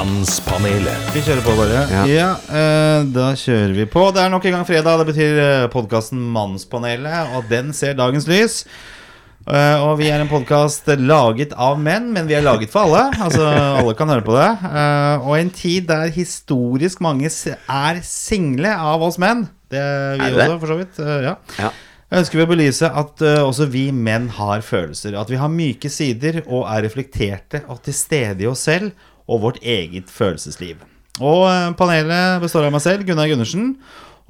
Mannspanelet. Vi kjører på, bare. Ja, Ja. eh, Da kjører vi på. Det er nok en gang fredag. Det betyr podkasten Mannspanelet, og den ser dagens lys. Eh, og vi er en podkast laget av menn, men vi er laget for alle. Altså, alle kan høre på det. Eh, og i en tid der historisk mange er single av oss menn. Det er vi Er det også, for så vidt. Eh, ja. Ja. Ønsker vi å belyse at uh, også vi menn har følelser. At vi har myke sider og er reflekterte og til stede i oss selv og vårt eget følelsesliv. Og eh, panelet består av meg selv, Gunnar Gundersen.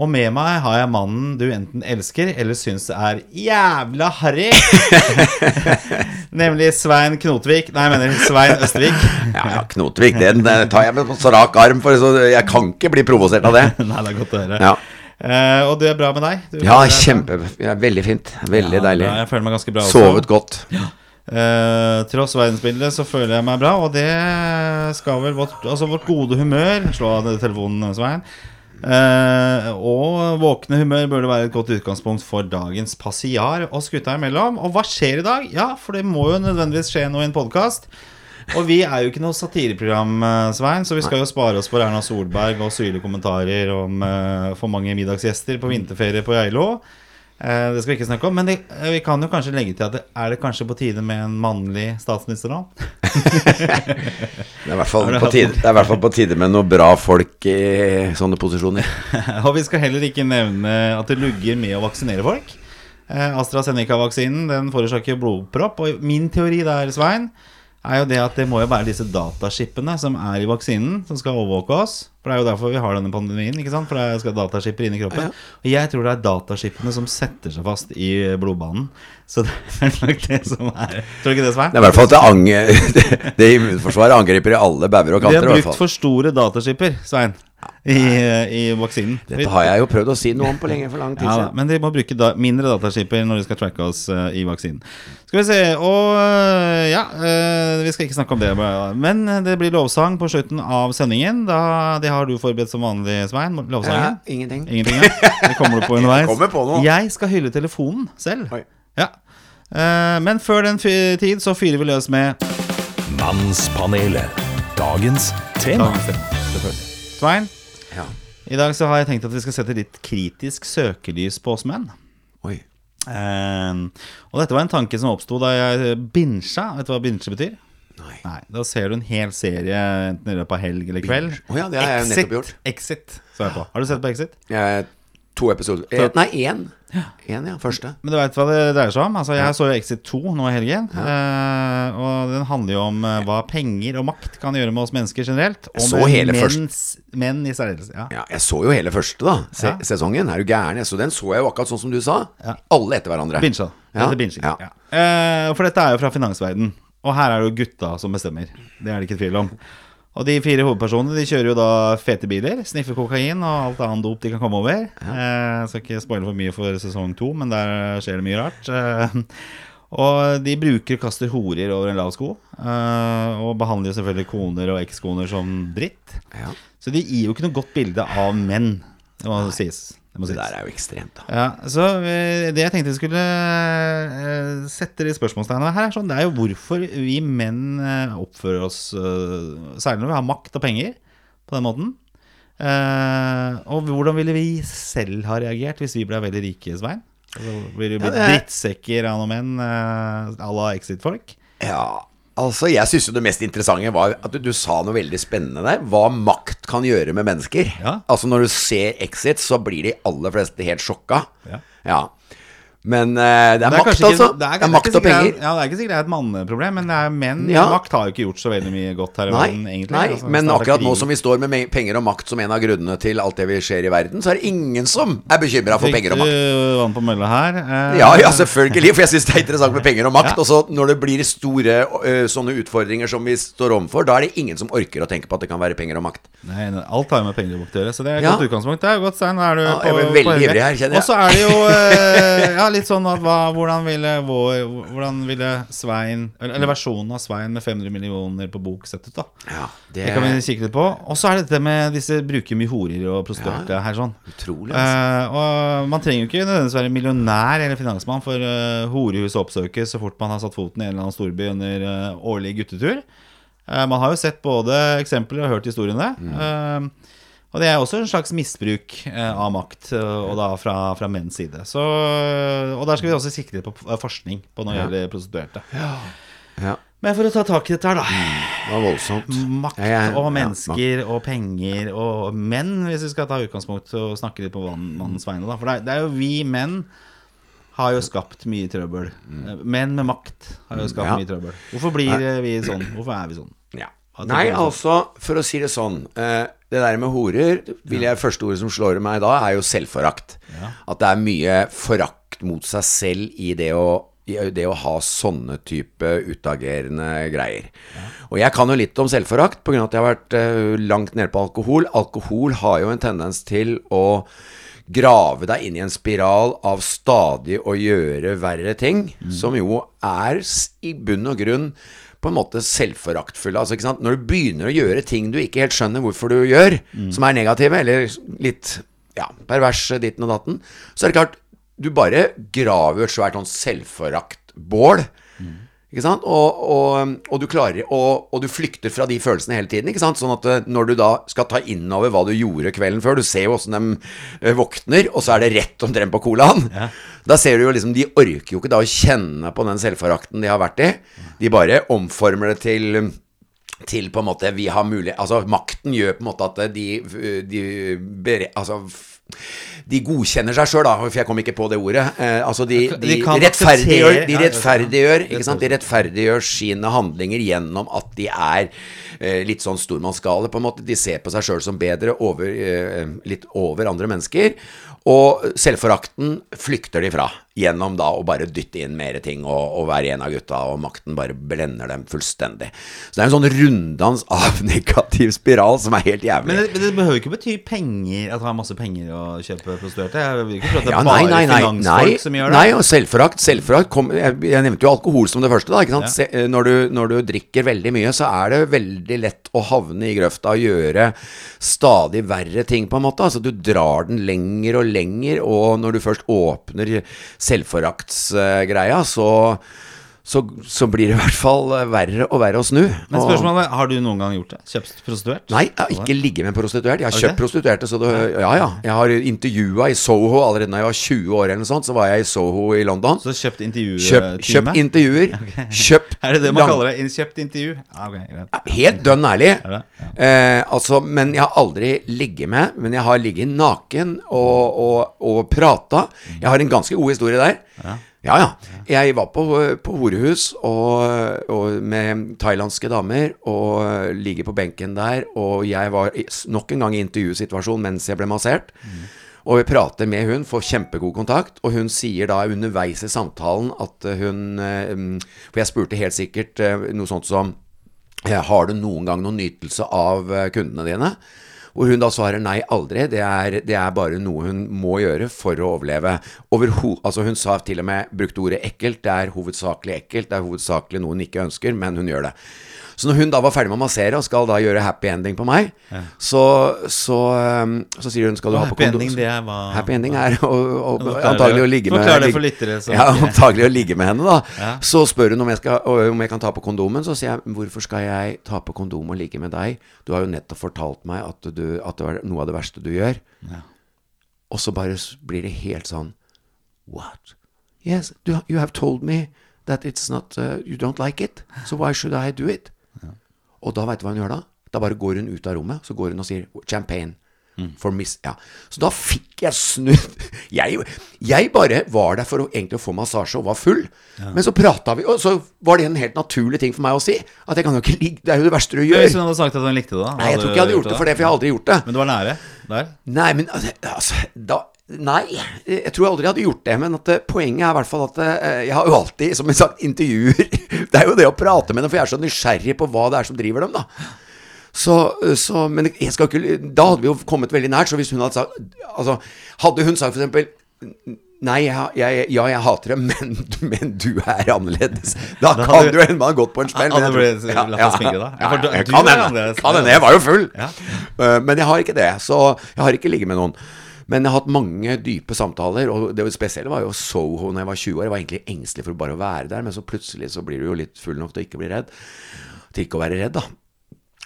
Og med meg har jeg mannen du enten elsker eller syns er jævla harry. Nemlig Svein Knotvik. Nei, jeg mener Svein Østvik. Ja, ja, Knotvik, den tar jeg med på så rak arm, for så jeg kan ikke bli provosert av det. Nei, det er godt å høre. Ja, Uh, og du er bra med deg? Du, ja det kjempe ja, Veldig fint. Veldig Ja, deilig. bra. Jeg føler meg ganske bra også. Sovet godt. Eh, tross verdensbildet så føler jeg meg bra, og det skal vel vårt, altså vårt gode humør Slå av telefonen, Svein. Eh, og våkne humør burde være et godt utgangspunkt for dagens passiar oss gutta imellom. Og hva skjer i dag? Ja, for det må jo nødvendigvis skje noe i en podkast. Og vi er jo ikke noe satireprogram, eh, Svein, så vi skal jo spare oss for Erna Solberg og syrlige kommentarer om eh, for mange middagsgjester på vinterferie på Geilo. Eh, det skal vi ikke snakke om, men det, eh, vi kan jo kanskje legge til at det, er det kanskje på tide med en mannlig statsminister nå? Det er i hvert fall Er på tide, det er i hvert fall på tide med noe bra folk i sånne posisjoner. og vi skal heller ikke nevne at det lugger med å vaksinere folk. Eh, AstraZeneca-vaksinen den forårsaker blodpropp, og min teori der, Svein, er jo det at det må jo være disse dataskipene som er i vaksinen, som skal overvåke oss. For det er jo derfor vi har denne pandemien, ikke sant? For det skal dataskipper inn i kroppen. Og jeg tror det er dataskipene som setter seg fast i blodbanen. Så det er nok det som er Tror du ikke det, Svein? Det er i hvert fall at det, det, det immunforsvaret angriper i alle bauger og Vi De har brukt for store dataskipper, Svein, i, i vaksinen. Dette har jeg jo prøvd å si noe om på lenge for lang tid Ja, siden. men de må bruke da, mindre dataskiper når de skal tracke oss uh, i vaksinen. Skal vi se Og eh, ja, uh, vi skal ikke snakke om det. Men eh, det blir lovsang på slutten av sendingen. Da, det har du forberedt som vanlig, Svein. Ja, Lovsangen. ingenting. Ingenting, ja. Det kommer du på underveis. Jeg kommer på noe. Jeg skal hylle telefonen selv. Oi. Ja. Uh, men før den tid så fyrer vi løs med Mannspanelet. Dagens tema. dagens tema, selvfølgelig. Svein, Ja. i dag så har jeg tenkt at vi skal sette litt kritisk søkelys på oss menn. Oi. Eh, og dette var en tanke som oppsto da jeg binsja. Vet du hva binsje betyr? Nei. Nei, Da ser du en hel serie enten i løpet av helg eller kveld. Oh, ja, det har jeg nettopp gjort. Exit. Har du sett på Exit? Jeg, to episoder eh, Nei, én. Én, ja. Første. Men du veit hva det dreier seg om? Altså, Jeg så jo Exit 2 nå i helgen. eh, og den handler jo om eh, hva penger og makt kan gjøre med oss mennesker generelt. Og så med hele menns, menn i særdeleshet. Ja. Ja, jeg så jo hele første, da. Se, Ja. Sesongen. Er du gæren? Så den så jeg jo akkurat sånn som du sa. Ja. Alle etter hverandre. Binsja. Det Ja, heter binging. ja. Ja. Eh, for dette er jo fra finansverden Og her er det jo gutta som bestemmer. Det er det ikke tvil om. Og de fire hovedpersonene De kjører jo da fete biler, sniffer kokain og alt annet dop de kan komme over. Eh, skal ikke spoile for mye for sesong to, men der skjer det mye rart. Eh, og de bruker og kaster horer over en lav sko. Eh, og behandler jo selvfølgelig koner og ekskoner som dritt. Ja. Så de gir jo ikke noe godt bilde av menn. Det må sies. Det må Det der er jo ekstremt, da. Ja, så eh, Det jeg tenkte vi skulle Sette sette i spørsmålstegnet her, er sånn, det er jo hvorfor vi menn eh, oppfører oss eh, Særlig når vi har makt og penger på den måten. Eh, og hvordan ville vi selv ha reagert hvis vi ble veldig rike, Svein? Altså, blir vi Ja, blitt er- drittsekker av noen menn eh, à la Exit-folk? Ja, altså jeg syns jo det mest interessante var at du, du sa noe veldig spennende der. Hva makt kan gjøre med mennesker. Ja. Altså når du ser Exit, så blir de aller fleste helt sjokka. Ja. Ja. Men uh, det er, makt, er makt, altså. det Det er, det er makt ikke og det penger. er- Ja, det er ikke sikkert det er et manneproblem, men det er menn Ja. makt har jo ikke gjort så veldig mye godt her i verden, egentlig. nei Altså, men akkurat nå som vi står med penger og makt som en av grunnene til alt det vi ser i verden, så er det ingen som er bekymra for penger og makt. Fikk vann på mølla her? Uh, Ja, ja, selvfølgelig, for jeg syns det er interessant med penger og makt. Ja. Og så når det blir store uh, sånne utfordringer som vi står overfor, da er det ingen som orker å tenke på at det kan være penger og makt. Nei, alt har jo med penger og makt å gjøre, så det er et godt utgangspunkt. Det er godt, Stein. Da er du på, veldig ivrig her, kjenner jeg. Og så er det jo eh, litt sånn at hva, hvordan ville vår Hvordan ville Svein Eller, eller versjonen av Svein med 500 millioner på bok sett ut, da? Ja, Det det kan vi kikke litt på. Og så er det dette med disse bruker mye horer og prostituerte her sånn. utrolig. Altså. uh, og man trenger jo ikke nødvendigvis være millionær eller finansmann for uh, å oppsøkes så fort man har satt foten i en eller annen storby under uh, årlig guttetur. Eh, man har jo sett både eksempler og hørt historiene. Eh, og det er også en slags misbruk eh, av makt, eh, og da fra, fra menns side. Så, og der skal vi også sikre på eh, forskning på når det gjelder prostituerte. Ja, Men for å ta tak i dette her, da. det var voldsomt. Makt Ja, og ja, mennesker og penger og menn, hvis vi skal ta utgangspunkt og snakke litt på mann- mannens vegne. Da. For det er, jo vi menn har jo skapt mye trøbbel. Menn med makt har jo skapt Mm. Ja. mye trøbbel. Hvorfor blir eh, vi sånn? Hvorfor er vi sånn? Ja. Ja, Nei, sånn. altså, for å si det sånn eh, Det der med horer vil jeg, Første ordet som slår i meg da, er jo selvforakt. At det er mye forakt mot seg selv i det å i det å ha sånne type utagerende greier. Og jeg kan jo litt om selvforakt pga. at jeg har vært eh, langt nede på alkohol. Alkohol har jo en tendens til å grave deg inn i en spiral av stadig å gjøre verre ting, som jo er i bunn og grunn på en måte selvforaktfulle. Altså? Når du begynner å gjøre ting du ikke helt skjønner hvorfor du gjør, som er negative, eller litt ja, perverse ditten og datten, så er det klart Du bare graver et svært sånn selvforaktbål. Ikke sant? Og, og, og du klarer og, og du flykter fra de følelsene hele tiden. Ikke sant? Sånn at eh, når du da skal ta innover hva du gjorde kvelden før Du ser jo åssen de eh, våkner, og så er det rett omtrent på colaen. Da ser du jo liksom De orker jo ikke da å kjenne på den selvforakten de har vært i. De bare omformer det til til på en måte vi har mulighet Altså makten gjør på en måte at de, de, altså, de godkjenner seg sjøl, da, for jeg kom ikke på det ordet. Eh, altså de, de, De rettferdiggjør, de rettferdiggjør, ikke sant? de rettferdiggjør sine handlinger gjennom at de er eh, litt sånn stormannsgale, på en måte. De ser på seg sjøl som bedre over, eh, litt over andre mennesker. Og selvforakten flykter de fra gjennom da å bare dytte inn mer ting og, og være en av gutta, og makten bare blender dem fullstendig. Så det er en sånn runddans av negativ spiral som er helt jævlig. Men det, men det behøver ikke bety penger at han har masse penger å kjøpe prostituerte. Jeg vil ikke tro at det Ja, er nei, bare nei, nei, finansfolk som gjør det. nei, og selvforakt. Selvforakt kom, jeg, jeg nevnte jo alkohol som det første. da, ikke sant? Se, eh, når, du, når du drikker veldig mye, så er det veldig lett å havne i grøfta og gjøre stadig verre ting, på en måte. Altså Du drar den lenger og lenger, og når du først åpner selvforaktsgreia, så, så, så blir det i hvert fall verre og verre å snu. Men spørsmålet er, har du noen gang gjort det? Kjøpt prostituert? Nei, jeg har ikke ligget med en prostituert. Jeg har okay. kjøpt prostituerte. Så det, ja, ja. Jeg har intervjua i Soho allerede da jeg var 20 år, eller noe sånt. Så var jeg i Soho i London. Så kjøpt intervjutime? Kjøp, kjøpt intervjuer. Kjøpt Er det det man kaller det? Kjøpt intervju? Okay. Helt dønn ærlig. Ja. Eh, altså, men jeg har aldri ligget med. Men jeg har ligget naken og, og, og prata. Jeg har en ganske god historie der. Ja, ja. Jeg var på, på horehus og, og med thailandske damer og ligger på benken der. Og jeg var nok en gang i intervjusituasjon mens jeg ble massert. Og vi prater med hun, får kjempegod kontakt, og hun sier da underveis i samtalen at eh, hun eh, mm, For jeg spurte helt sikkert eh, noe sånt som eh, Har du noen gang noen nytelse av eh, kundene dine? Hvor hun da svarer nei, aldri. Det er, det er bare noe hun må gjøre for å overleve. Overho altså hun sa til og med, brukte ordet ekkelt. Det er hovedsakelig ekkelt. Det er hovedsakelig noe hun ikke ønsker, men hun gjør det. Så når hun da var ferdig med å massere og skal da gjøre happy ending på meg, så, så, um, så sier hun skal du Og ha på kondom ending, det er hva Happy ending er å, å, antagelig å ligge med det for lyttere Ja, antagelig å ligge med henne, da. Ja. Så spør hun om jeg, skal, om jeg kan ta på kondomen. Så sier jeg hvorfor skal jeg ta på kondom og ligge med deg? Du har jo nettopp fortalt meg at, du, at det var noe av det verste du gjør. Og så bare blir det helt sånn What? Yes, you have told me that it's not uh, You don't like it, so why should I do it? Og da veit du hva hun gjør da? Da bare går hun ut av rommet, så går hun og sier champagne. For miss, ja. Så da fikk jeg snudd jeg, jeg bare var der for å egentlig å få massasje og var full. Men så prata vi, og så var det en helt naturlig ting for meg å si. At jeg kan jo ikke ligge Det er jo det verste du gjør. Hvis hun hadde sagt at hun likte det, da? Nei, jeg tror ikke jeg hadde gjort det for det, for jeg har aldri gjort det. Men du var nære der? Nei, men altså, altså da Nei, jeg tror jeg aldri hadde gjort det. Men at eh, poenget er i hvert fall at eh, jeg har jo alltid, som jeg sagt, intervjuer Det er jo det å prate med dem, for jeg er så nysgjerrig på hva det er som driver dem, da. Så, så Men jeg skal ikke Da hadde vi jo kommet veldig nært. Så hvis hun hadde sagt Altså, hadde hun sagt eksempel Nei, jeg, jeg, ja, jeg hater det, men, men du er annerledes. Da, Da kan du hende man har gått på en smell. Ja, jeg? Ja, Ja, ja, du kan hende. Jeg var jo full. Eh, Men jeg har ikke det. Så jeg har ikke ligget med noen. Men jeg har hatt mange dype samtaler, og det spesielle var jo Soho når jeg var 20 år. Jeg var egentlig engstelig for bare å være der, men så plutselig så blir du jo litt full nok til å ikke bli redd. til ikke å være redd, da.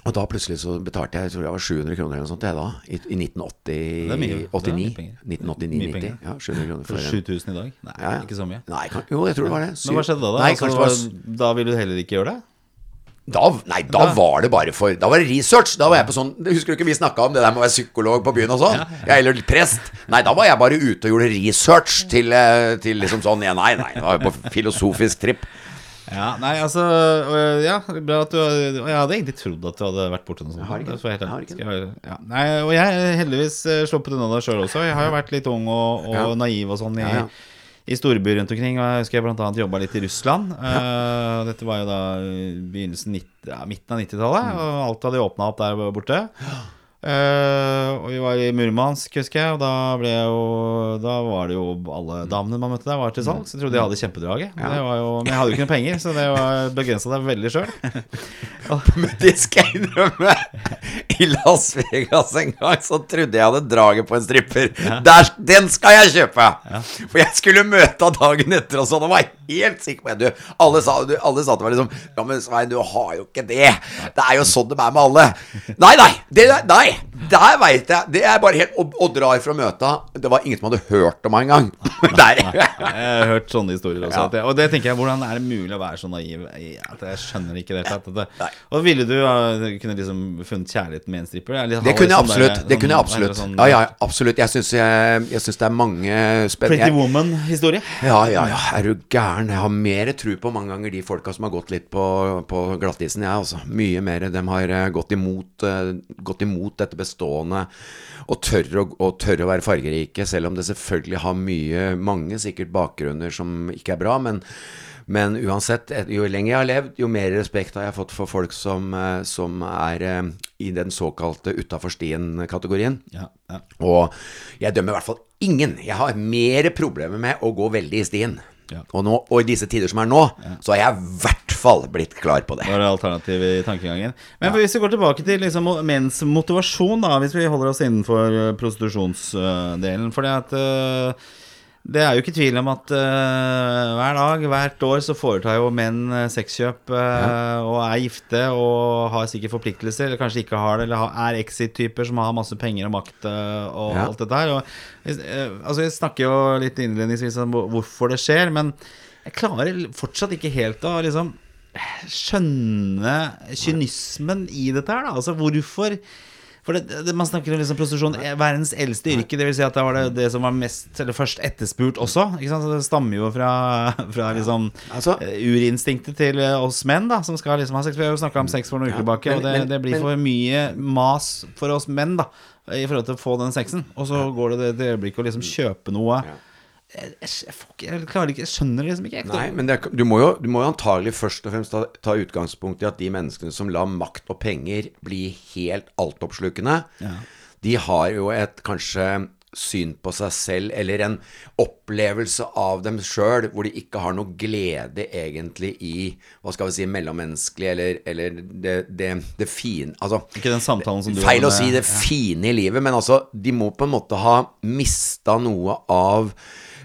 Og da plutselig så betalte jeg jeg tror det var 700 kroner eller noe sånt jeg da, i, i 1980 Det er mye. Det er 89. mye penger. Mye 1989-90. Ja, 700 kroner For for 7000 i dag? Nei, Ja, ja. ikke så mye. Nei, kan, jo, jeg tror det var det. Men hva skjedde da? da? Nei, altså, var, da ville du heller ikke gjøre det? da, nei, da var det bare for Da var det research. Da var jeg på sånn Husker du ikke vi snakka om det der med å være psykolog på byen og sånn? Eller prest. Nei, da var jeg bare ute og gjorde research til, eh, til liksom sånn ja, Nei, nei, det var på filosofisk tripp. Ja, nei, altså Ja, bra at du Jeg hadde egentlig trodd at du hadde vært borti noe sånt. Jeg har ikke. Jeg har ikke jeg ja. Nei, og jeg heldigvis øh, sluppet unna det sjøl også. Jeg har jo vært litt ung og, og Ja. naiv og sånn i, Ja, ja. i storbyer rundt omkring. Og jeg husker jeg annet jobba litt i Russland. Uh, dette var jo da begynnelsen 90, ja, midten av 90-tallet, Mm. og alt hadde åpna opp der borte. Eh, og vi var i Murmansk, husker jeg, og da jo Da var det jo alle damene man møtte der, var til salgs. Jeg trodde jeg hadde kjempedraget. Var jo, men jeg hadde jo ikke noe penger, så det var begrensa deg veldig sjøl. Men det skal jeg innrømme. I Las Vegas en gang så trodde jeg hadde draget på en stripper. Der, den skal jeg kjøpe! For jeg skulle møte henne dagen etter og så det var helt sikker på det. Alle, sa, alle sa til meg liksom Ja, men Svein, du har jo ikke det. Det er jo sånn det er med alle. Nei, nei! Det, nei der veit jeg. Det er bare helt Og, og drar fra møta. Det var ingen som hadde hørt om meg engang. Der. Jeg har hørt sånne historier også. Ja. Jeg, og det tenker jeg, hvordan er det mulig å være så naiv? At jeg skjønner ikke det. Nei. Og ville du uh, kunne liksom funnet kjærligheten med en stripper? Eller Det kunne jeg sånn der- Det kunne jeg sånn- absolutt. sånn- Ja, ja, absolutt. Jeg syns, jeg, jeg syns det er mange Pretty Woman-historie? Ja, ja, ja, er du gæren? Jeg har mer tro på mange ganger de folka som har gått litt på, på glattisen, jeg, altså. Mye mer. De har eh, gått imot, eh, gått imot dette bestående og tør å, og tør å være fargerike, selv om det selvfølgelig har mye, mange sikkert bakgrunner som ikke er bra. Men, men uansett, jo lenger jeg har levd, jo mer respekt har jeg fått for folk som, eh, som er eh, i den såkalte utafor stien-kategorien. Ja, ja. Og jeg dømmer i hvert fall ingen. Jeg har mer problemer med å gå veldig i stien. Ja. Og, nå, og i disse tider som er nå, så har jeg i hvert fall blitt klar på det. Var det alternativ i tankegangen. Men hvis vi går tilbake til liksom menns motivasjon, da, hvis vi holder oss innenfor uh, prostitusjonsdelen Fordi at uh, det er jo ikke tvil om at uh, hver dag, hvert år, så foretar jo menn uh, sexkjøp uh, og er gifte og har sikkert forpliktelser, eller kanskje ikke har det, eller har, er exit-typer som har masse penger og makt uh, og Ja. alt dette her. Og, altså, jeg snakker jo litt innledningsvis om hvorfor det skjer, men jeg klarer fortsatt ikke helt å liksom skjønne kynismen i dette her, da. Altså hvorfor For det, det, man snakker om liksom prostitusjon er verdens eldste yrke. Det vil si at det var det, det som var mest Eller først etterspurt også. Det stammer jo fra, fra liksom Altså- eh, urinstinktet til eh, oss menn, da, som skal liksom ha sex. Vi har jo snakka om sex for noen uker tilbake, og det, det blir for mye mas for oss menn, da. I forhold til å få den sexen. Og så går det til øyeblikk øyeblikket å liksom kjøpe noe Ja. Jeg, jeg, jeg, klarer ikke Jeg skjønner det liksom ikke. Nei, men er- du, må jo, du må jo antagelig først og fremst ta, ta utgangspunkt i at de menneskene som lar makt og penger bli helt altoppslukende, de har jo et kanskje syn på seg selv, eller en opplevelse av dem sjøl, hvor de ikke har noe glede egentlig i hva skal vi si, mellommenneskelig, eller, eller det, det, det fine Altså Ikke den samtalen som du Feil å si det det fine i livet, men altså, de må på en måte ha mista noe av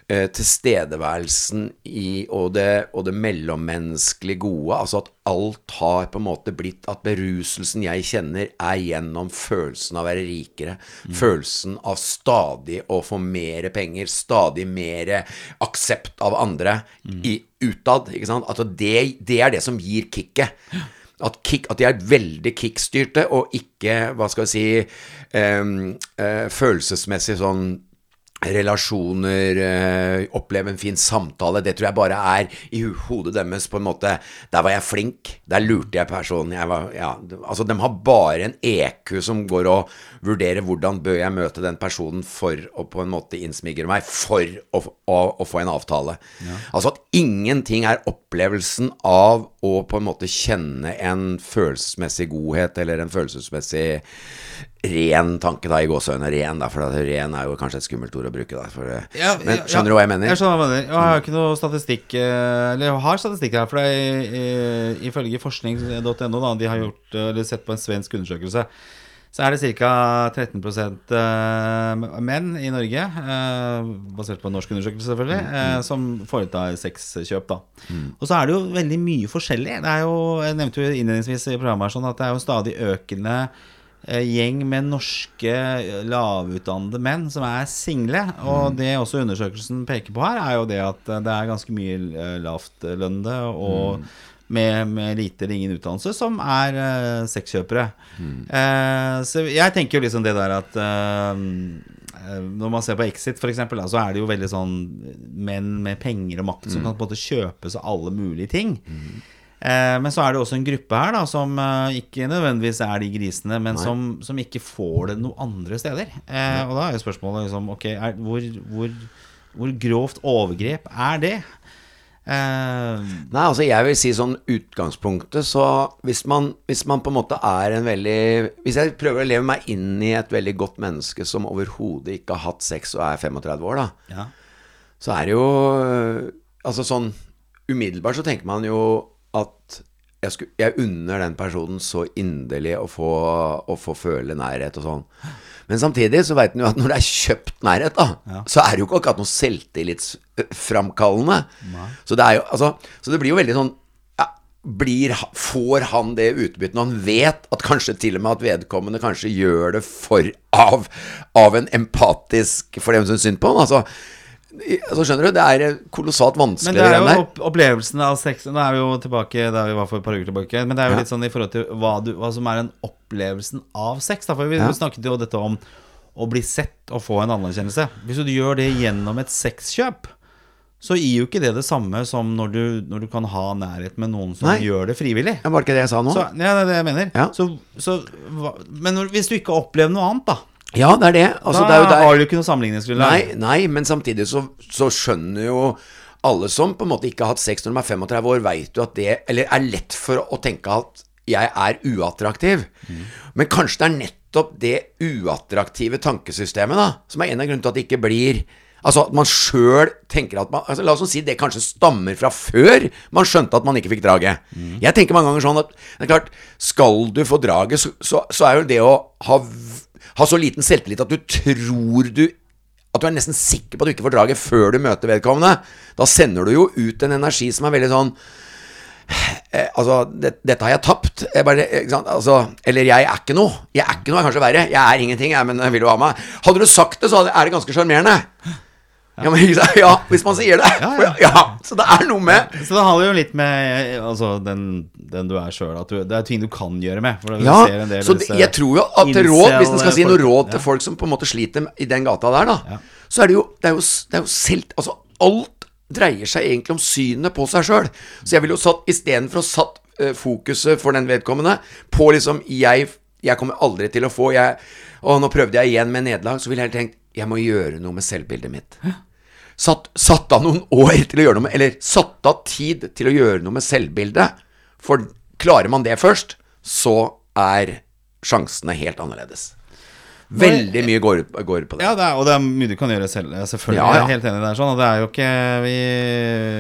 eh, tilstedeværelsen i, og, det, og det mellommenneskelig gode. Altså at alt har på en måte blitt At beruselsen jeg kjenner, er gjennom følelsen av å være rikere. Følelsen av stadig å få mer penger, stadig mer aksept av andre i, utad. Ikke sant? Altså det, det er det som gir kicket. At, kick, at de er veldig kickstyrte, og ikke, hva skal vi si, um, uh, følelsesmessig sånn relasjoner, eh, oppleve en fin samtale. Det tror jeg bare er i hodet deres på en måte Der var jeg flink. Der lurte jeg personen. Jeg var, ja, altså, de har bare en EQ som går og vurderer hvordan bør jeg møte den personen for å på en måte innsmigre meg, for å, å, å få en avtale. Altså at ingenting er opplevelsen av å på en måte kjenne en følelsesmessig godhet eller en følelsesmessig ren tanke, da, i gåseøynene Ren, da, for ren er jo kanskje et skummelt ord å bruke, da. For, Ja, men skjønner ja. du hva jeg mener? Jeg skjønner hva jeg mener. Jeg har ikke noe statistikk eh, Eller jeg har statistikk her, for det er eh, ifølge forskning.no, da, de har gjort, eh, eller sett på en svensk undersøkelse, så er det ca. 13 eh, menn i Norge, eh, basert på en norsk undersøkelse selvfølgelig, eh, som foretar sexkjøp. da. Og så er det jo veldig mye forskjellig. Det er jo, Jeg nevnte jo innledningsvis i programmet her sånn at det er jo stadig økende eh, gjeng med norske eh, lavutdannede menn som er single. Og det også undersøkelsen peker på her, er jo det at eh, det er ganske mye eh, lavtlønnede og med, med lite eller ingen utdannelse som er uh, sexkjøpere. Eh, så jeg tenker jo liksom det der at eh, eh, når man ser på Exit, for eksempel, så er det jo veldig sånn menn med penger og makt som kan på en måte kjøpe seg alle mulige ting. Eh, men så er det også en gruppe her da som eh, ikke nødvendigvis er de grisene, men som, som ikke får det noe andre steder. Eh, og da er jo spørsmålet liksom Ok, er, hvor, hvor, hvor grovt overgrep er det? Eh, Nei, altså jeg vil si sånn utgangspunktet Så hvis man, hvis man på en måte er en veldig Hvis jeg prøver å leve meg inn i et veldig godt menneske som overhodet ikke har hatt sex og er 35 år, da, ja. så er det jo Altså sånn Umiddelbart så tenker man jo at jeg, skulle, jeg unner den personen så inderlig å få, å få føle nærhet og sånn. Men samtidig så veit en jo at når det er kjøpt nærhet, da, så er det jo ikke akkurat noe selvtillitsframkallende. Så det jo Altså, så det blir jo veldig sånn ja, blir, Får han det utbyttet når han vet at kanskje til og med at vedkommende kanskje gjør det for av, av en empatisk For dem som synd på han? Altså, altså skjønner du, det er kolossalt vanskelig. Men det er jo opp opplevelsen av sex Nå er vi jo tilbake der vi var for et par uker tilbake. Men det er jo Ja. litt sånn i forhold til hva, du, hva som er en opplevelsen av sex. Da. For vi, Ja. snakket jo dette om å bli sett og få en anerkjennelse. Hvis du gjør det gjennom et sexkjøp, så gir jo ikke det det samme som når du, når du kan ha nærhet med noen som Nei. gjør det frivillig. Var det ikke det jeg sa nå? Så, ja, det er det jeg mener. Ja. Så, så, men hvis du ikke opplever noe annet, da, Ja, det er det. Altså, da det er har du ikke noe sammenligningsgrunnlag. Nei, nei, men samtidig så, så skjønner jo alle som på en måte ikke har hatt sex når de er 35 år, veit jo at det Eller er lett for å tenke at jeg er uattraktiv. Men kanskje det er nettopp det uattraktive tankesystemet da som er en av grunnene til at det ikke blir Altså at man sjøl tenker at man altså La oss si det kanskje stammer fra før man skjønte at man ikke fikk draget. Jeg tenker mange ganger sånn at det er klart, skal du få draget, så, så, så er jo det å ha, ha så liten selvtillit at du tror du at du er nesten sikker på at du ikke får draget før du møter vedkommende. Da sender du jo ut en energi som er veldig sånn eh, Altså, det, dette har jeg tapt. Jeg bare, sant? Altså, eller jeg er ikke noe. Jeg er ikke noe, er kanskje verre. Jeg er ingenting, jeg, men jeg vil jo ha meg. Hadde du sagt det, så er det ganske sjarmerende. Ja. men, ja, hvis man sier det. Ja, Ja. Så det er noe med Så det handler jo litt med altså, den, den du er sjøl. Det er ting du kan gjøre med. Ja, del så det, jeg tror jo at til råd, hvis en skal si noe råd til folk som på en måte sliter i den gata der, da, så er det jo Det er jo, det er jo selv Altså, alt dreier seg egentlig om synet på seg sjøl. Så jeg ville jo satt istedenfor å satt uh, fokuset for den vedkommende på liksom Jeg, jeg kommer aldri til å få jeg, Og nå prøvde jeg igjen med nederlag, så ville jeg tenkt Jeg må gjøre noe med selvbildet mitt. Satt, satt av noen år til å gjøre noe med Eller satt av tid til å gjøre noe med selvbildet. For klarer man det først, så er sjansene helt annerledes. Veldig mye går går på det. Ja, det er, og det er mye du kan gjøre selv. Selvfølgelig. Ja, ja. Jeg er helt enig der. Sånn, og det er jo ikke vi,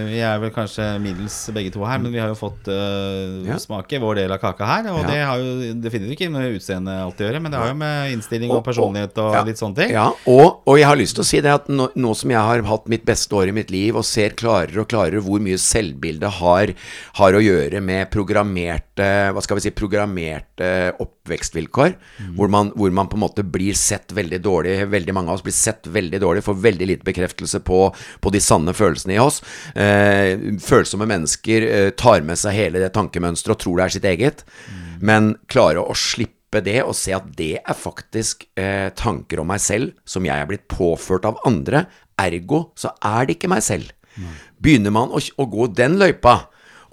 vi er vel kanskje middels begge to her, men vi har jo fått uh, Ja. smake vår del av kaka her. Og det har jo definitivt ikke med utseende alt å gjøre, men det har jo med innstilling og, Og- personlighet og litt sånne ting. Ja, og, og jeg har lyst til å si det at nå, nå som jeg har hatt mitt beste år i mitt liv og ser klarere og klarere hvor mye selvbildet har, har å gjøre med programmerte Hva skal vi si Programmerte oppvekstvilkår, hvor, man, hvor man på en måte blir sett veldig dårlig Veldig mange av oss blir sett veldig dårlig, får veldig lite bekreftelse på, på de sanne følelsene i oss. Eh, følsomme mennesker eh, tar med seg hele det tankemønsteret og tror det er sitt eget, men klarer å slippe det og se at det er faktisk eh, tanker om meg selv som jeg er blitt påført av andre. Ergo så er det ikke meg selv. Begynner man å, å gå den løypa,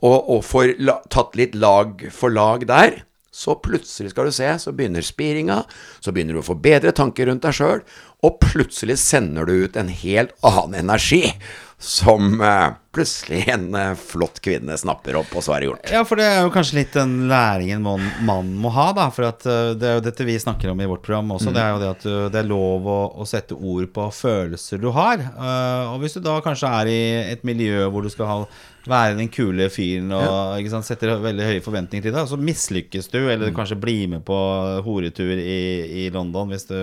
og, og får la, tatt litt lag for lag der, så plutselig skal du se, så begynner spiringa, så begynner du å få bedre tanker rundt deg sjøl, og plutselig sender du ut en helt annen energi som eh, plutselig en eh, flott kvinne snapper opp, og så er det gjort. Ja, for det er jo kanskje litt den læringen man, man må ha, da. For at uh, det er jo dette vi snakker om i vårt program også. Det er jo det at uh, det er lov å, å sette ord på følelser du har. Uh, og hvis du da kanskje er i et miljø hvor du skal ha, være den kule fyren og ikke sant, setter veldig høye forventninger til deg, så mislykkes du, eller kanskje blir med på horetur i, i London hvis du,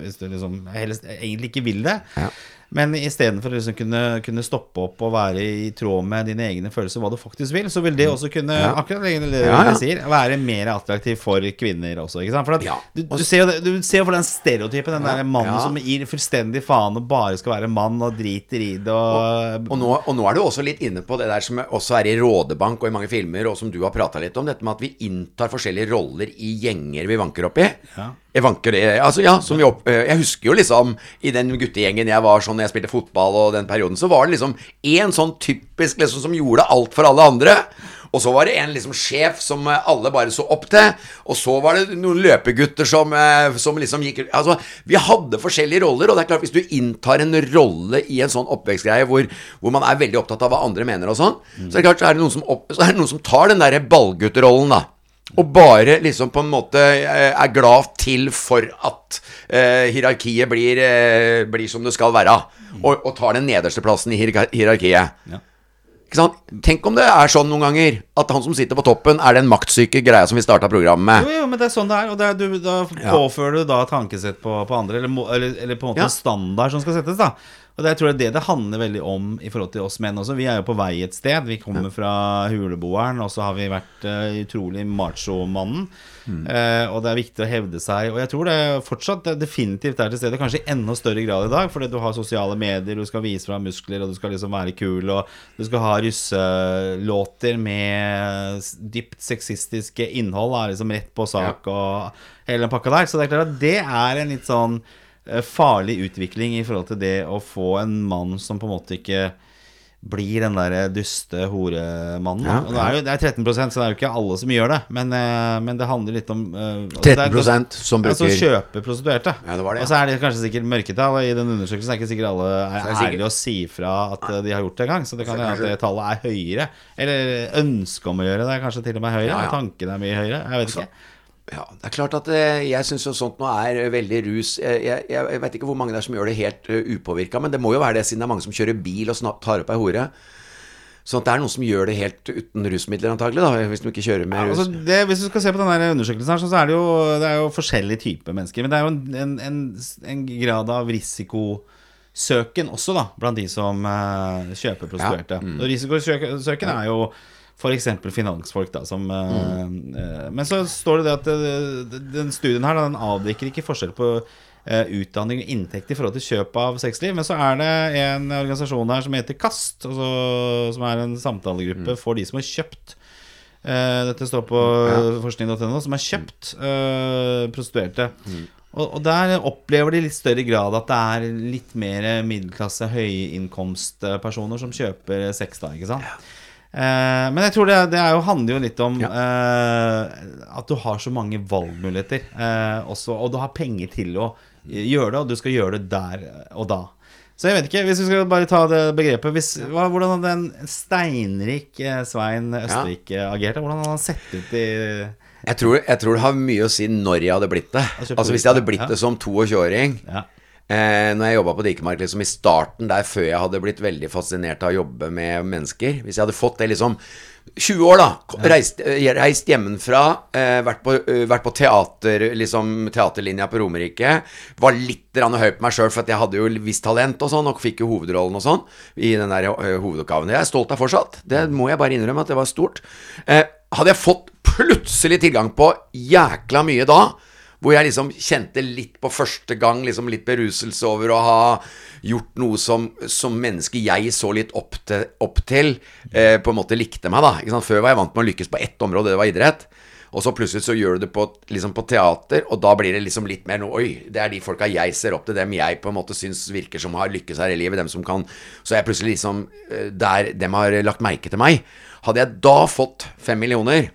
hvis du liksom helst egentlig ikke vil det. Ja. Men istedenfor å liksom kunne, kunne stoppe opp og være i tråd med dine egne følelser, hva du faktisk vil, så vil det også kunne Ja. akkurat det du Ja, ja. sier, være mer attraktiv for kvinner også. Ikke sant? For at du, du, ser jo, det- du ser for den stereotypen, den der mannen som gir fullstendig faen og bare skal være mann og driter i det og, Og nå, og nå er du også litt inne på det der som også er i Rådebank og i mange filmer, og som du har prata litt om, dette med at vi inntar forskjellige roller i gjenger vi vanker opp i. Ja. Jeg vanker det, altså ja, vi opp, eh, Jeg husker jo liksom i den guttegjengen jeg var sånn når jeg spilte fotball og den perioden, så var det liksom én sånn typisk liksom som gjorde alt for alle andre. Og så var det en liksom sjef som eh, alle bare så opp til. Og så var det noen løpegutter som, eh, som liksom gikk Altså, vi hadde forskjellige roller, og det er klart hvis du inntar en rolle i en sånn oppvekstgreie hvor, hvor man er veldig opptatt av hva andre mener og sånn, så er det klart så er det noen som, det noen som tar den derre ballgutterollen, da. Og bare liksom på en måte eh, er glad til for at eh, hierarkiet blir, eh, blir som det skal være. Og, og tar den nederste plassen i hierarkiet. Ja. Ikke sant? Tenk om det er sånn noen ganger at han som sitter på toppen, er den maktsyke greia som vi starta programmet med. Jo, jo, men det er sånn det er. Og det er, du, da Ja. påfører du da tankesett på, på andre, eller, eller, eller på en måte Ja. standard som skal settes, da. Og det, jeg tror det er det det handler veldig om i forhold til oss menn også. Vi er jo på vei et sted. Vi kommer fra huleboeren, og så har vi vært uh, utrolig macho-mannen. Mm. Uh, og det er viktig å hevde seg. Og jeg tror det fortsatt det definitivt er til stede, kanskje i enda større grad i dag, fordi du har sosiale medier, du skal vise fra muskler, og du skal liksom være kul, og du skal ha russelåter med dypt sexistiske innhold, er liksom rett på sak, og hele den pakka der. Så det er klart at det er en litt sånn farlig utvikling i forhold til det å få en mann som på en måte ikke blir den der duste horemannen. Ja, ja. det, er jo, det er 13% så det er jo ikke alle som gjør det. Men, eh, men det handler litt om eh, altså det er- 13% som bruker som altså, kjøper prostituerte. Ja, det var det. Og så er det kanskje sikkert mørketall. I den undersøkelsen er ikke sikkert alle er, er ærlige å si fra at eh, de har gjort det engang. Så det kan hende at det tallet er høyere. Eller ønsket om å gjøre det er kanskje til og med høyere. Tanken er mye høyere. Jeg vet Altså, ikke. Ja, det er klart at eh, jeg syns sånt nå er veldig rus. Jeg, jeg, jeg vet ikke hvor mange det er som gjør det helt uh, upåvirka, men det må jo være det siden det er mange som kjører bil og tar opp ei hore. Sånn at det er noen som gjør det helt uten rusmidler, antagelig, da, hvis de ikke kjører med Ja, rus. altså det, hvis du skal se på den undersøkelsen, her, så er det jo, det er jo forskjellige typer mennesker. Men det er jo en, en, en, grad av risikosøken også, da, blant de som eh, kjøper prostituerte. Og risikosøken er jo f.eks. finansfolk, da, som mm. eh, Men så står det det at det, den studien her, den avdekker ikke forskjell på eh, utdanning og inntekt i forhold til kjøp av sexliv. Men så er det en organisasjon her som heter KAST, altså, som er en samtalegruppe for de som har kjøpt Uh, dette står på forskning.no, som har kjøpt eh, prostituerte. Og, og der opplever de litt større grad at det er litt mer middelklasse, høyinnkomstpersoner som kjøper sex, da, ikke sant. Eh, men jeg tror det, det er jo, handler jo litt om eh, at du har så mange valgmuligheter eh, også, og du har penger til å gjøre det, og du skal gjøre det der og da. Så jeg vet ikke, hvis vi skal bare ta det begrepet hvis, hva, Hvordan hadde en steinrik eh, Svein Østerrike ja. agert? Hvordan hadde han sett ut i Jeg tror, jeg tror det har mye å si når jeg hadde blitt det. Altså Hvis jeg hadde blitt ja. det som 22-åring Ja. Eh, Når jeg jobba på Dikemark liksom i starten der, før jeg hadde blitt veldig fascinert av å jobbe med mennesker Hvis jeg hadde fått det liksom 20 år, da. Reist, eh, reist hjemmefra, eh, vært, på, eh, vært på teater, liksom teaterlinja på Romerike. Var litt høy på meg sjøl, for jeg hadde jo visst talent og sånn, og fikk jo hovedrollen og sånn i den der eh, hovedoppgaven. Jeg er stolt av fortsatt. Det må jeg bare innrømme at det var stort. Eh, hadde jeg fått plutselig tilgang på jækla mye da, hvor jeg liksom kjente litt på første gang liksom litt beruselse over å ha gjort noe som, som menneske jeg så litt opp til, opp til eh, på en måte likte meg, da. Før var jeg vant med å lykkes på ett område, det var idrett. Og så plutselig så gjør du det på, liksom på teater, og da blir det liksom litt mer noe Oi, det er de folka jeg ser opp til, dem jeg på en måte syns virker som har lykkes her i livet, dem som kan Så jeg plutselig liksom eh, der dem har lagt merke til meg. Hadde jeg da fått fem millioner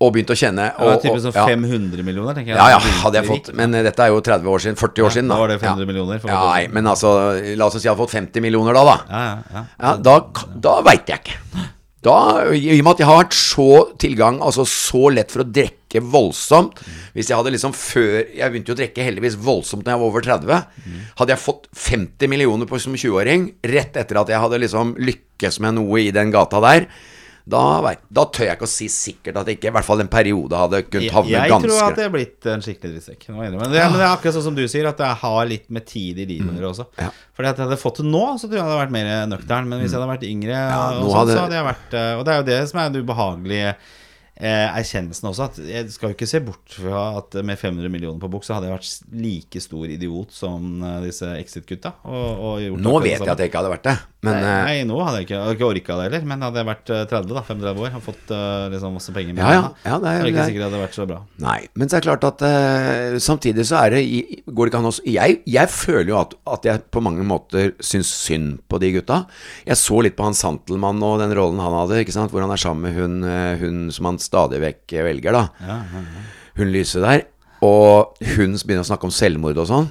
og begynt å kjenne og, sånn ja. 500 millioner, tenker jeg. Ja, ja, hadde jeg fått. Men dette er jo 30 år siden. 40 år siden, da da var det Ja. 500 millioner, Ja, nei, sånn. men altså, la oss si jeg hadde fått 50 millioner da, da. Ja, ja, ja. Ja, da, da veit jeg ikke. Da, I og med at jeg har hatt så tilgang, altså så lett for å drikke voldsomt Hvis jeg hadde liksom før Jeg begynte jo å drikke heldigvis voldsomt når jeg var over 30. Hadde jeg fått 50 millioner på som 20-åring, rett etter at jeg hadde liksom lykkes med noe i den gata der, da, da tør jeg ikke å si sikkert at jeg ikke i hvert fall en periode hadde kunnet Jeg, havne jeg ganske tror at det er blitt en skikkelig drittsekk. Jeg. Men, det- men det er akkurat sånn som du sier, at jeg har litt med tid i livet mm. også. Ja. Fordi at jeg hadde fått det nå, så tror jeg jeg hadde vært mer nøktern. Men hvis jeg hadde vært yngre, og, nå sånn, hadde- så hadde jeg vært eh, Og det er jo det som er det ubehagelige eh, erkjennelsen også. At jeg skal jo ikke se bort fra at med 500 millioner på bok, så hadde jeg vært like stor idiot som eh, disse Exit-gutta. Og, og Nå vet jeg at jeg ikke hadde vært det, men Nei, eh, nei, nå hadde jeg ikke, jeg hadde ikke orka det heller. Men hadde jeg vært eh, 30, da, 35 år, og fått eh, liksom masse penger med Ja, ja. Ja, det er- er det det ikke er- sikkert det hadde vært så bra. Nei, men så er det klart at uh, samtidig så er det Går det ikke an å jeg, jeg føler jo at, at jeg på mange måter syns synd på de gutta. Jeg så litt på han Santelmann og den rollen han hadde, ikke sant? hvor han er sammen med hun, eh, hun som han stadig vekk eh, velger, da. Hun lyse der. Og hun begynner å snakke om selvmord og sånn.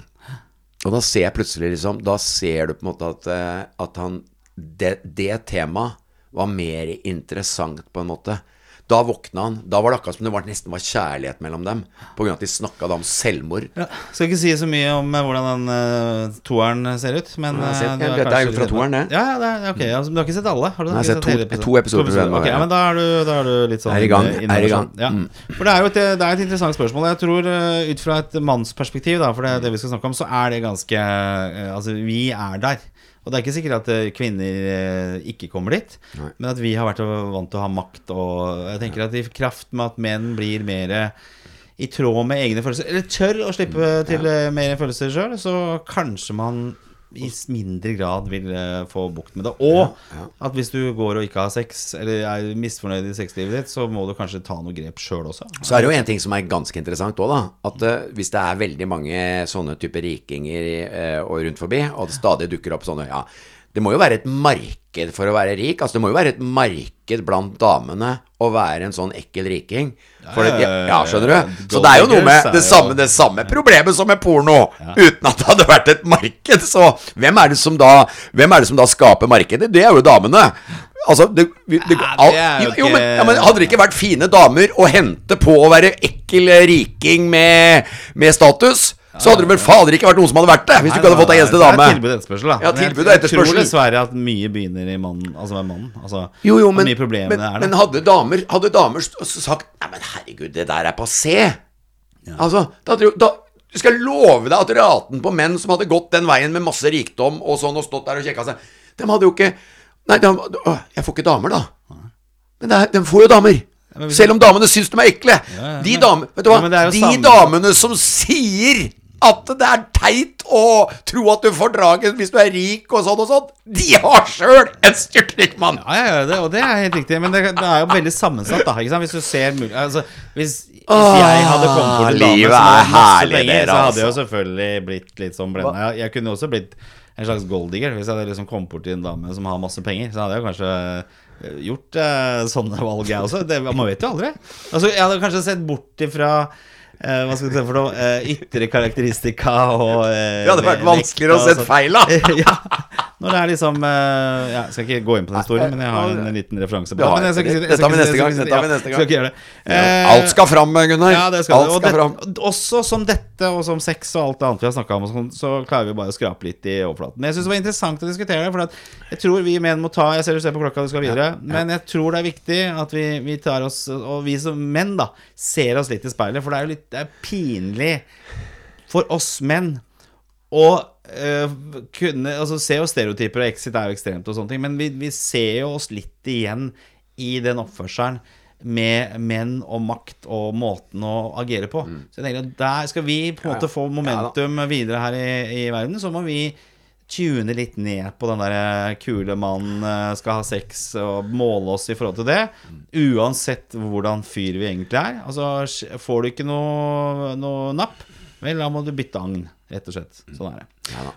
Og da ser jeg plutselig liksom Da ser du på en måte at, eh, at han det, det temaet var mer interessant, på en måte. Da våkna han. Da var det akkurat som det var, nesten var kjærlighet mellom dem. Av at de snakka da om selvmord. Ja, skal ikke si så mye om eh, hvordan den uh, toeren ser ut, men uh, sett eh, den. Dette er jo fra toeren, det. Ja, ja, det er, ok, altså, men du har ikke sett alle? Har du Nei, jeg har sett to- hele episoden? to episoder, tror jeg det Ok, ja. ja, men da er, du, da er du litt sånn Er i gang, eh, er i gang. sånn. Ja. Mm. For det er jo et, det er et interessant spørsmål. Jeg tror eh, ut fra et mannsperspektiv, da, for det er det vi skal snakke om, så er det ganske eh, Altså, vi er der. Og det er ikke sikkert at eh, kvinner eh, ikke kommer dit, Nei. men at vi har vært vant til å ha makt. Og jeg tenker at i kraft med at menn blir mer i tråd med egne følelser, eller tør å slippe til eh, mer følelser sjøl, så kanskje man i mindre grad vil eh, få bukt med det. Og at hvis du går og ikke har sex, eller er misfornøyd i sexlivet ditt, så må du kanskje ta noe grep sjøl også. Så er det jo en ting som er ganske interessant òg, da. At uh, hvis det er veldig mange sånne typer rikinger uh, og rundt forbi, og det stadig dukker opp sånne Ja, det må jo være et marked for å være rik. Altså det må jo være et marked blant damene å være en sånn ekkel riking. For det, ja, skjønner du? Så det er jo noe med det samme, det samme problemet som med porno. Uten at det hadde vært et marked. Så hvem er det som da Hvem er det som da skaper markedet? Det er jo damene. Altså, det, det, Ja, det jo jo, men, ja, men Hadde det ikke vært fine damer å hente på å være ekkel riking med, med status, så hadde det vel fader ikke vært noen som hadde vært det. Hvis du ikke hadde fått deg eneste dame. Tilbud og etterspørsel, da. Ja, tilbud og etterspørsel. Jeg tror dessverre at mye begynner i mannen, altså med mannen. Altså, Jo, jo, men, mye problemene men, er det. men hadde damer, hadde damer sagt Nei, men herregud, det der er passé. Altså, da, tror- da jeg skal love deg at raten på menn som hadde gått den veien med masse rikdom og sånn og stått der og kjekka seg, de hadde jo ikke Nei, de, å, jeg får ikke damer, da. Men er, de får jo damer. Selv om damene syns de er ekle. ja, De du Ja, er jo De damene som sier at det er teit å tro at du får draget hvis du er rik og sånn og sånn, de har sjøl en styrtrik mann. Ja, ja, ja, det, og det er helt riktig. Men det, det er jo veldig sammensatt, da. Hvis du ser mulig altså, hvis, hvis jeg hadde kommet bort til dame livet som hadde masse penger, så hadde jeg jo altså. selvfølgelig blitt litt sånn blenda. Jeg, jeg kunne også blitt en slags golddigger hvis jeg hadde liksom kommet bort til en dame som har masse penger. Så hadde jeg kanskje eh, gjort eh, sånne valg, jeg også. Det, man vet jo aldri. Altså, jeg hadde kanskje sett bort ifra eh, hva skal du si for noe? Eh, ytre karakteristika og eh, Det hadde vært vanskeligere å se feil, da. ja. Når det er liksom ja, Jeg skal ikke gå inn på den historien, men jeg har en liten referanse på det. har- Men jeg skal ikke jeg skal neste gang, jeg skal vi neste ja, Skal det. Eh, Alt skal fram, Gunnar. ja, det skal Alt skal det, fram. også som dette, og som sex og alt det annet vi har snakka om, sånn, så klarer vi bare å skrape litt i overflaten. Men jeg syns det var interessant å diskutere det, for jeg tror vi menn må ta Jeg ser du ser på klokka, du skal videre, men jeg tror det er viktig at vi, vi tar oss Og vi som menn, da, ser oss litt i speilet, for det er jo litt Det er pinlig for oss menn. Å eh, kunne Altså, se jo stereotyper, og exit er jo ekstremt og sånne ting, men vi, vi ser jo oss litt igjen i den oppførselen med menn og makt og måten å agere på. Så jeg tenker at der skal vi på en måte få momentum videre her i, i verden, så må vi tune litt ned på den der kule mannen eh, skal ha sex, og måle oss i forhold til det. Uansett hvordan fyr vi egentlig er. Altså, får du ikke noe, noe napp, vel, da må du bytte agn, rett og slett. Sånn er det.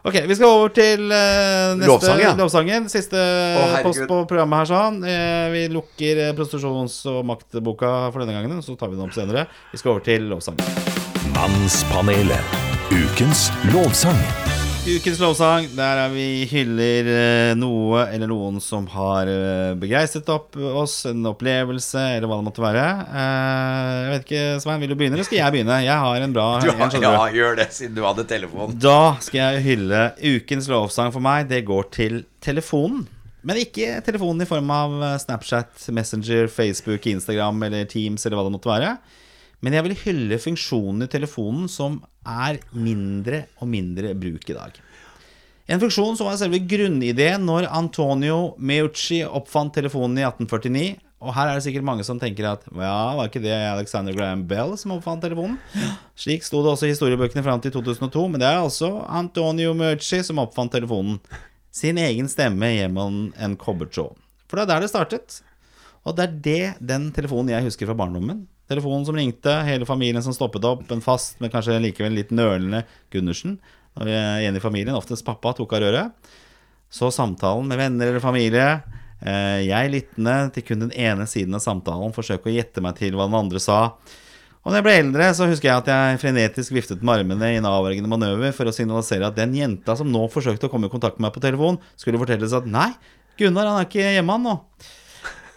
Ok, vi skal over til uh, neste Lovsang, ja. lovsangen. Siste oh, post på programmet her, sånn. Uh, vi lukker eh, prostitusjons- og maktboka for denne gangen, så tar vi den opp senere. Vi skal over til lovsangen. Mannspanelet. Ukens lovsang. Ukens lovsang, der er vi hyller eh, noe eller noen som har eh, begeistret opp oss, en opplevelse, eller hva det måtte være. Eh, jeg vet ikke, Svein, vil du begynne, eller skal jeg begynne? Jeg har en bra Du, en, skjønner ja, gjør det, siden du hadde telefon. Da skal jeg hylle ukens lovsang for meg. Det går til telefonen. Men ikke telefonen i form av Snapchat, Messenger, Facebook, Instagram eller Teams eller hva det måtte være. Men jeg vil hylle funksjonen i telefonen som er mindre og mindre bruk i dag. En funksjon som var selve grunnideen når Antonio Meucci oppfant telefonen i 1849. Og her er det sikkert mange som tenker at ja, var ikke det Alexander Graham Bell som oppfant telefonen? Slik sto det også i historiebøkene fram til 2002, men det er altså Antonio Meucci som oppfant telefonen. Sin egen stemme gjennom en kobbertråd. For det er der det startet. Og det er det den telefonen jeg husker fra barndommen. Telefonen som ringte, hele familien som stoppet opp, en fast, men kanskje likevel litt nølende Gundersen. Er igjen i familien, oftest pappa, tok av røret. Så samtalen med venner eller familie. Eh, jeg lyttende til kun den ene siden av samtalen, forsøke å gjette meg til hva den andre sa. Og når jeg ble eldre, så husker jeg at jeg frenetisk viftet med armene i en avvergende manøver for å signalisere at den jenta som nå forsøkte å komme i kontakt med meg på telefon, skulle fortelles at nei, Gunnar han er ikke hjemme han nå.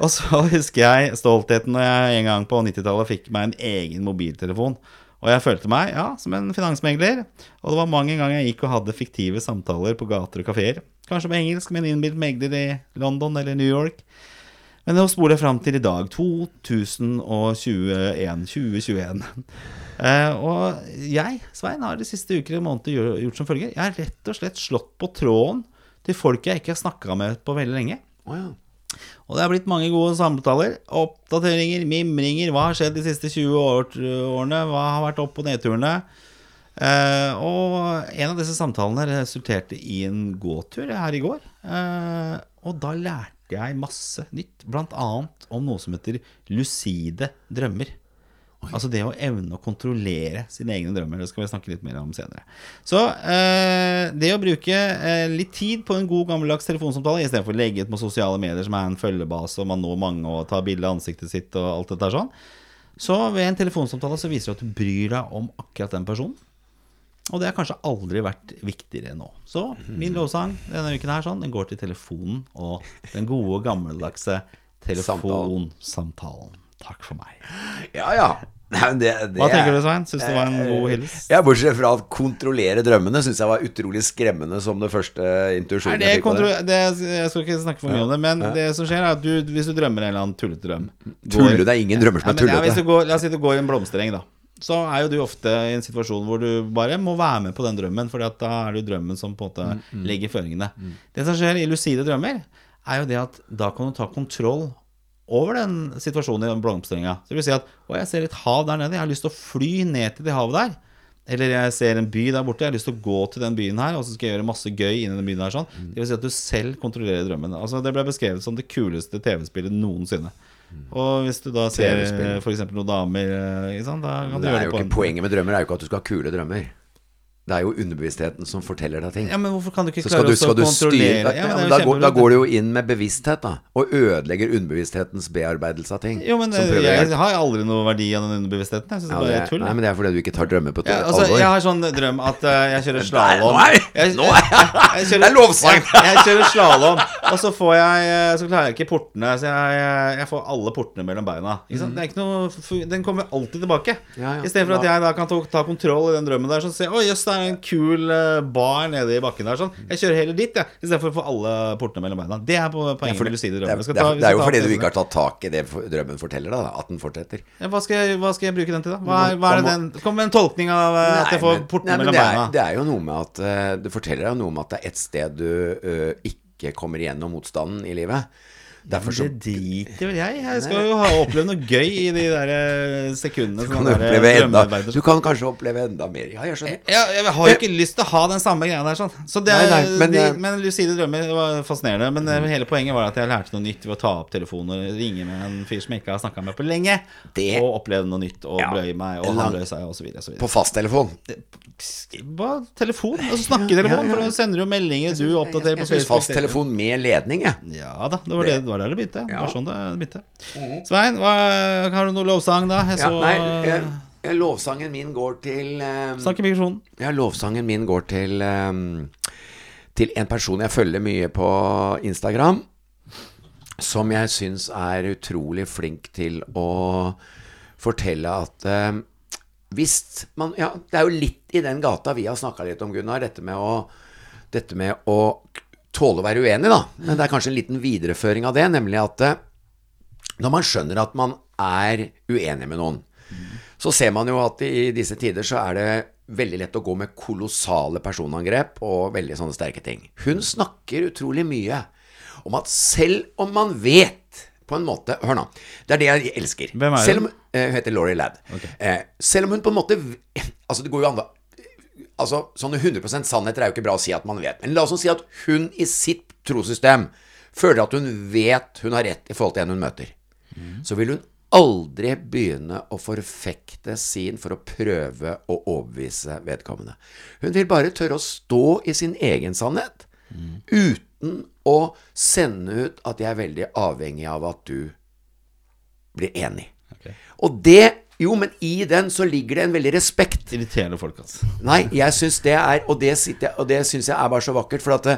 Og så husker jeg stoltheten når jeg en gang på 90-tallet fikk meg en egen mobiltelefon. Og jeg følte meg ja, som en finansmegler. Og det var mange ganger jeg gikk og hadde fiktive samtaler på gater og kafeer. Kanskje på engelsk med en innbilt megler i London eller New York. Men nå spoler jeg fram til i dag, 2021. 2021. Uh, og jeg, Svein, har de siste uker og måneder gjort som følger. Jeg har rett og slett slått på tråden til folk jeg ikke har snakka med på veldig lenge. Oh, ja. Og det er blitt mange gode samtaler. Oppdateringer, mimringer. Hva har skjedd de siste 20 årene? Hva har vært opp- og nedturene? Uh, og en av disse samtalene resulterte i en gåtur her i går. Uh, og da lærte jeg masse nytt, annet om noe som heter lucide drømmer. Altså det å evne å kontrollere sine egne drømmer. Det skal vi snakke litt mer om senere. Så eh, det å bruke eh, litt tid på en god gammeldags telefonsamtale istedenfor å legge ut på sosiale medier som er en følgebase, og man når mange og tar bilde av ansiktet sitt og alt dette sånn, så ved en telefonsamtale så viser det at du bryr deg om akkurat den personen. Og det har kanskje aldri vært viktigere nå. Så min lovsang denne uken her sånn, den går til telefonen og den gode, gammeldagse telefonsamtalen. Takk for meg. Ja, ja. Nei, det, det Hva tenker er- du, Svein? Syns det var en god hils? Ja, Bortsett fra at kontrollere drømmene syns jeg var utrolig skremmende som det første intuisjonen. Jeg fikk det. jeg skal ikke snakke for mye om det, men det som skjer, er at du, hvis du drømmer en eller annen tullete drøm Tulle, det er ingen drømmer som er tullete. ja, hvis du går, La oss si du går i en blomstereng, da. Så er jo du ofte i en situasjon hvor du bare må være med på den drømmen, for da er det jo drømmen som på en måte Mm, legger føringene. Det som skjer i lucide drømmer, er jo det at da kan du ta kontroll over den situasjonen i den blomsterenga. Så vil si at å, jeg ser et hav der nede, jeg har lyst til å fly ned til det havet der. Eller jeg ser en by der borte, jeg har lyst til å gå til den byen her, og så skal jeg gjøre masse gøy inni den byen her. sånn Mm. Det vil si at du selv kontrollerer drømmen. Altså Det ble beskrevet som det kuleste TV-spillet noensinne. Og hvis du da ser f.eks. noen damer, eh, sant, da kan du Det gjøre er det jo på ikke en Poenget med drømmer er jo ikke at du skal ha kule drømmer. Det er jo underbevisstheten som forteller deg ting. Ja, men hvorfor kan du ikke klare du, å kontrollere ja, da, går, da går du jo inn med bevissthet, da. Og ødelegger underbevissthetens bearbeidelse av ting. Jo, men eh, jeg har aldri noe verdi av den underbevisstheten. Jeg syns Ja, det er tull. nei, men det er fordi du ikke tar drømmer på Ja, altså, alvor. jeg har sånn drøm at uh, jeg kjører slalåm. nå er- Jeg- jeg- jeg Det er lovsang. Jeg, jeg kjører slalåm, og så får jeg eh, Så klarer jeg ikke portene. Så jeg, jeg, jeg får alle portene mellom beina. Sant? Det er ikke noe, den kommer alltid tilbake. Mm. Ja, ja. Istedenfor at jeg da kan ta, ta kontroll i den drømmen der. Så ser jeg Å jøss, det er en kul eh, bar nede i bakken der. Sånn. Jeg kjører heller dit, jeg. Istedenfor å få alle portene mellom beina. Det er poenget med lucide det, er, drømmer. Det, er, det er jo fordi du ikke har tatt tak i det drømmen forteller da, at den fortsetter. ja, hva, skal jeg, hva skal jeg bruke den til, da? Hva hva er det den Kom med en tolkning av nei, at jeg får portene mellom det er, beina. Det er jo noe med at eh, Det forteller deg noe om at det er et sted du uh, ikke kommer igjennom motstanden i livet. Derfor så Det driter vel jeg. Jeg skal jo ha opplevd noe gøy i de der eh, sekundene. Du kan du, oppleve enda, du kan kanskje oppleve enda mer. Ja, jeg skjønner. Jeg, jeg har jo ikke lyst til å ha den samme greia der. Sånn. Så det, Nei, nei, men, de, eh, men lucide drømmer var fascinerende. Men mm. hele poenget var at jeg lærte noe nytt ved å ta opp telefonen og ringe med en fyr som jeg ikke har snakka med på lenge. Det- Og oppleve noe nytt og Ja. bløye meg, og han seg, videre. På fasttelefon. Bare telefon. Altså snakke i telefon, for da sender du jo meldinger, du oppdaterer på Facebook. fasttelefon med ledning, jeg. Ja da, det var, det, det var der det begynte. Det var sånn det begynte. Svein, hva, har du noen lovsang, da? Jeg Ja, så nei, jeg, lovsangen min går til um, Snakk i mikrofonen. Ja, lovsangen min går til um, Til en person jeg følger mye på Instagram. Som jeg syns er utrolig flink til å fortelle at um, hvis man Ja, det er jo litt i den gata vi har snakka litt om, Gunnar. Dette med å Dette med å tåle å være uenig, da. Men det er kanskje en liten videreføring av det, nemlig at eh, når man skjønner at man er uenig med noen, så ser man jo at i disse tider så er det veldig lett å gå med kolossale personangrep og veldig sånne sterke ting. Hun snakker utrolig mye om at selv om man vet på en måte Hør nå. Det er det jeg elsker. Hvem er hun? Selv om, eh, hun heter Laurie Ladd. Eh, selv om hun på en måte Altså, det går jo an Altså, Sånne 100 sannheter er jo ikke bra å si at man vet. Men la oss si at hun i sitt trossystem føler at hun vet hun har rett i forhold til en hun møter. Så vil hun aldri begynne å forfekte sin for å prøve å overbevise vedkommende. Hun vil bare tørre å stå i sin egen sannhet uten å sende ut at jeg er veldig avhengig av at du blir enig. Og det Jo, men i den så ligger det en veldig respekt. Irriterende folk, altså. Nei, jeg syns det er Og det, sitter og det syns jeg er bare så vakkert. For at det,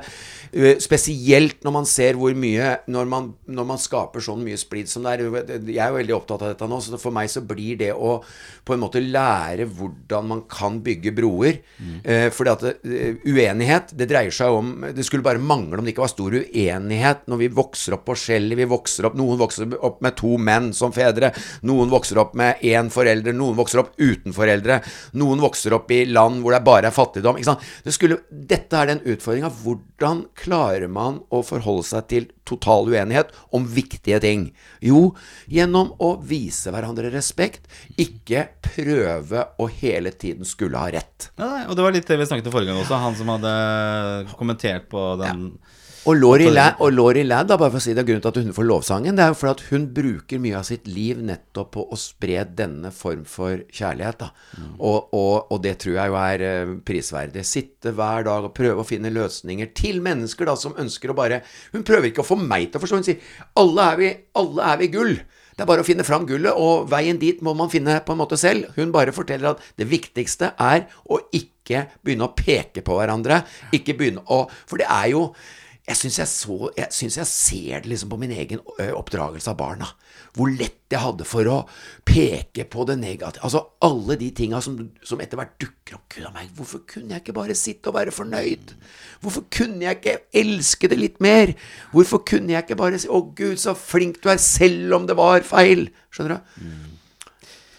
Spesielt når man ser hvor mye Når man, når man skaper sånn mye splid som det er. Jeg er jo veldig opptatt av dette nå, så for meg så blir det å på en måte lære hvordan man kan bygge broer. Mm. fordi at det, uenighet, det dreier seg om Det skulle bare mangle om det ikke var stor uenighet når vi vokser opp på skjellet. Vi vokser opp Noen vokser opp med to menn som fedre. Noen vokser opp med én forelder. Noen vokser opp uten foreldre. Noen vokser opp i land hvor det bare er fattigdom. Ikke sant? Det skulle, dette er den utfordringa. Hvordan klarer man å forholde seg til total uenighet om viktige ting? Jo, gjennom å vise hverandre respekt. Ikke prøve å hele tiden skulle ha rett. Ja, og det var litt det vi snakket om forrige gang også. Han som hadde kommentert på den Og Lori Ladd, da, bare for å si det, grunnen til at hun får lovsangen, det er jo fordi at hun bruker mye av sitt liv nettopp på å spre denne form for kjærlighet. Da. Og, og, og det tror jeg jo er eh, prisverdig. Sitte hver dag og prøve å finne løsninger til mennesker da, som ønsker å bare Hun prøver ikke å få meg til å forstå. Hun sier alle er vi, alle er vi gull. Det er bare å finne fram gullet, og veien dit må man finne på en måte selv. Hun bare forteller at det viktigste er å ikke begynne å peke på hverandre. Ikke begynne å For det er jo jeg syns jeg, jeg, synes jeg ser det liksom på min egen oppdragelse av barna. Hvor lett jeg hadde for å peke på det negative. Altså alle de tinga som, som etter hvert dukker opp. Gud a meg, hvorfor kunne jeg ikke bare sitte og være fornøyd? Hvorfor kunne jeg ikke elske det litt mer? Hvorfor kunne jeg ikke bare si 'Å, Gud, så flink du er', selv om det var feil? Skjønner du?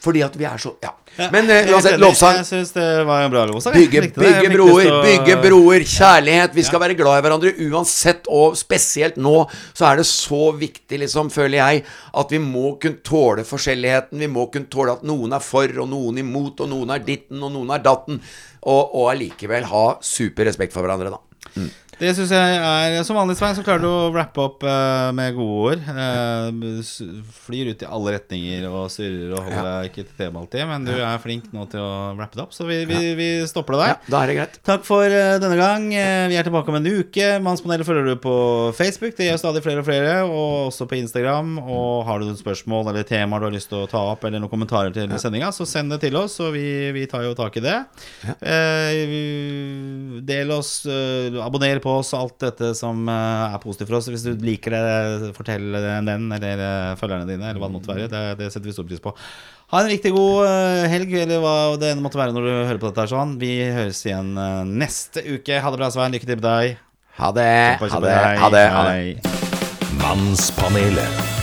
Fordi at vi er så Ja. Men eh, uansett, lovsang. Jeg syns det var en bra lovsang. Bygge, bygge broer, bygge broer, kjærlighet. Vi skal være glad i hverandre uansett, og spesielt nå så er det så viktig, liksom, føler jeg, at vi må kunne tåle forskjelligheten. Vi må kunne tåle at noen er for, og noen imot, og noen er ditten, og noen er datten. Og, allikevel ha super respekt for hverandre, da. Det syns jeg er Som vanlig, Svein, så klarer du å rappe opp uh, med gode ord. Uh, flyr ut i alle retninger og surrer og holder deg ikke til tema alltid. Men du er flink nå til å rappe det opp, så vi, vi, vi stopper det der. Ja, da er det greit. Takk for uh, denne gang. Eh, vi er tilbake om en uke. Mannspanelet følger du på Facebook. Det gjør stadig flere og flere. Og også på Instagram. Og har du noen spørsmål eller temaer du har lyst til å ta opp, eller noen kommentarer til sendinga, så send det til oss, og vi, vi tar jo tak i det. Eh, del oss, eh, abonner på oss, alt dette som eh, er positivt for oss. Hvis du liker det, fortell den eller eh, følgerne dine, eller hva det måtte være. Det, det setter vi stor pris på. Ha en riktig god eh, helg, eller hva det enn måtte være når du hører på dette. her sånn Vi høres igjen neste uke. Ha det bra, Svein. Lykke til med deg. Ha det. Kjempe, Ha det. Ha det. Ha det. Mannspanelet.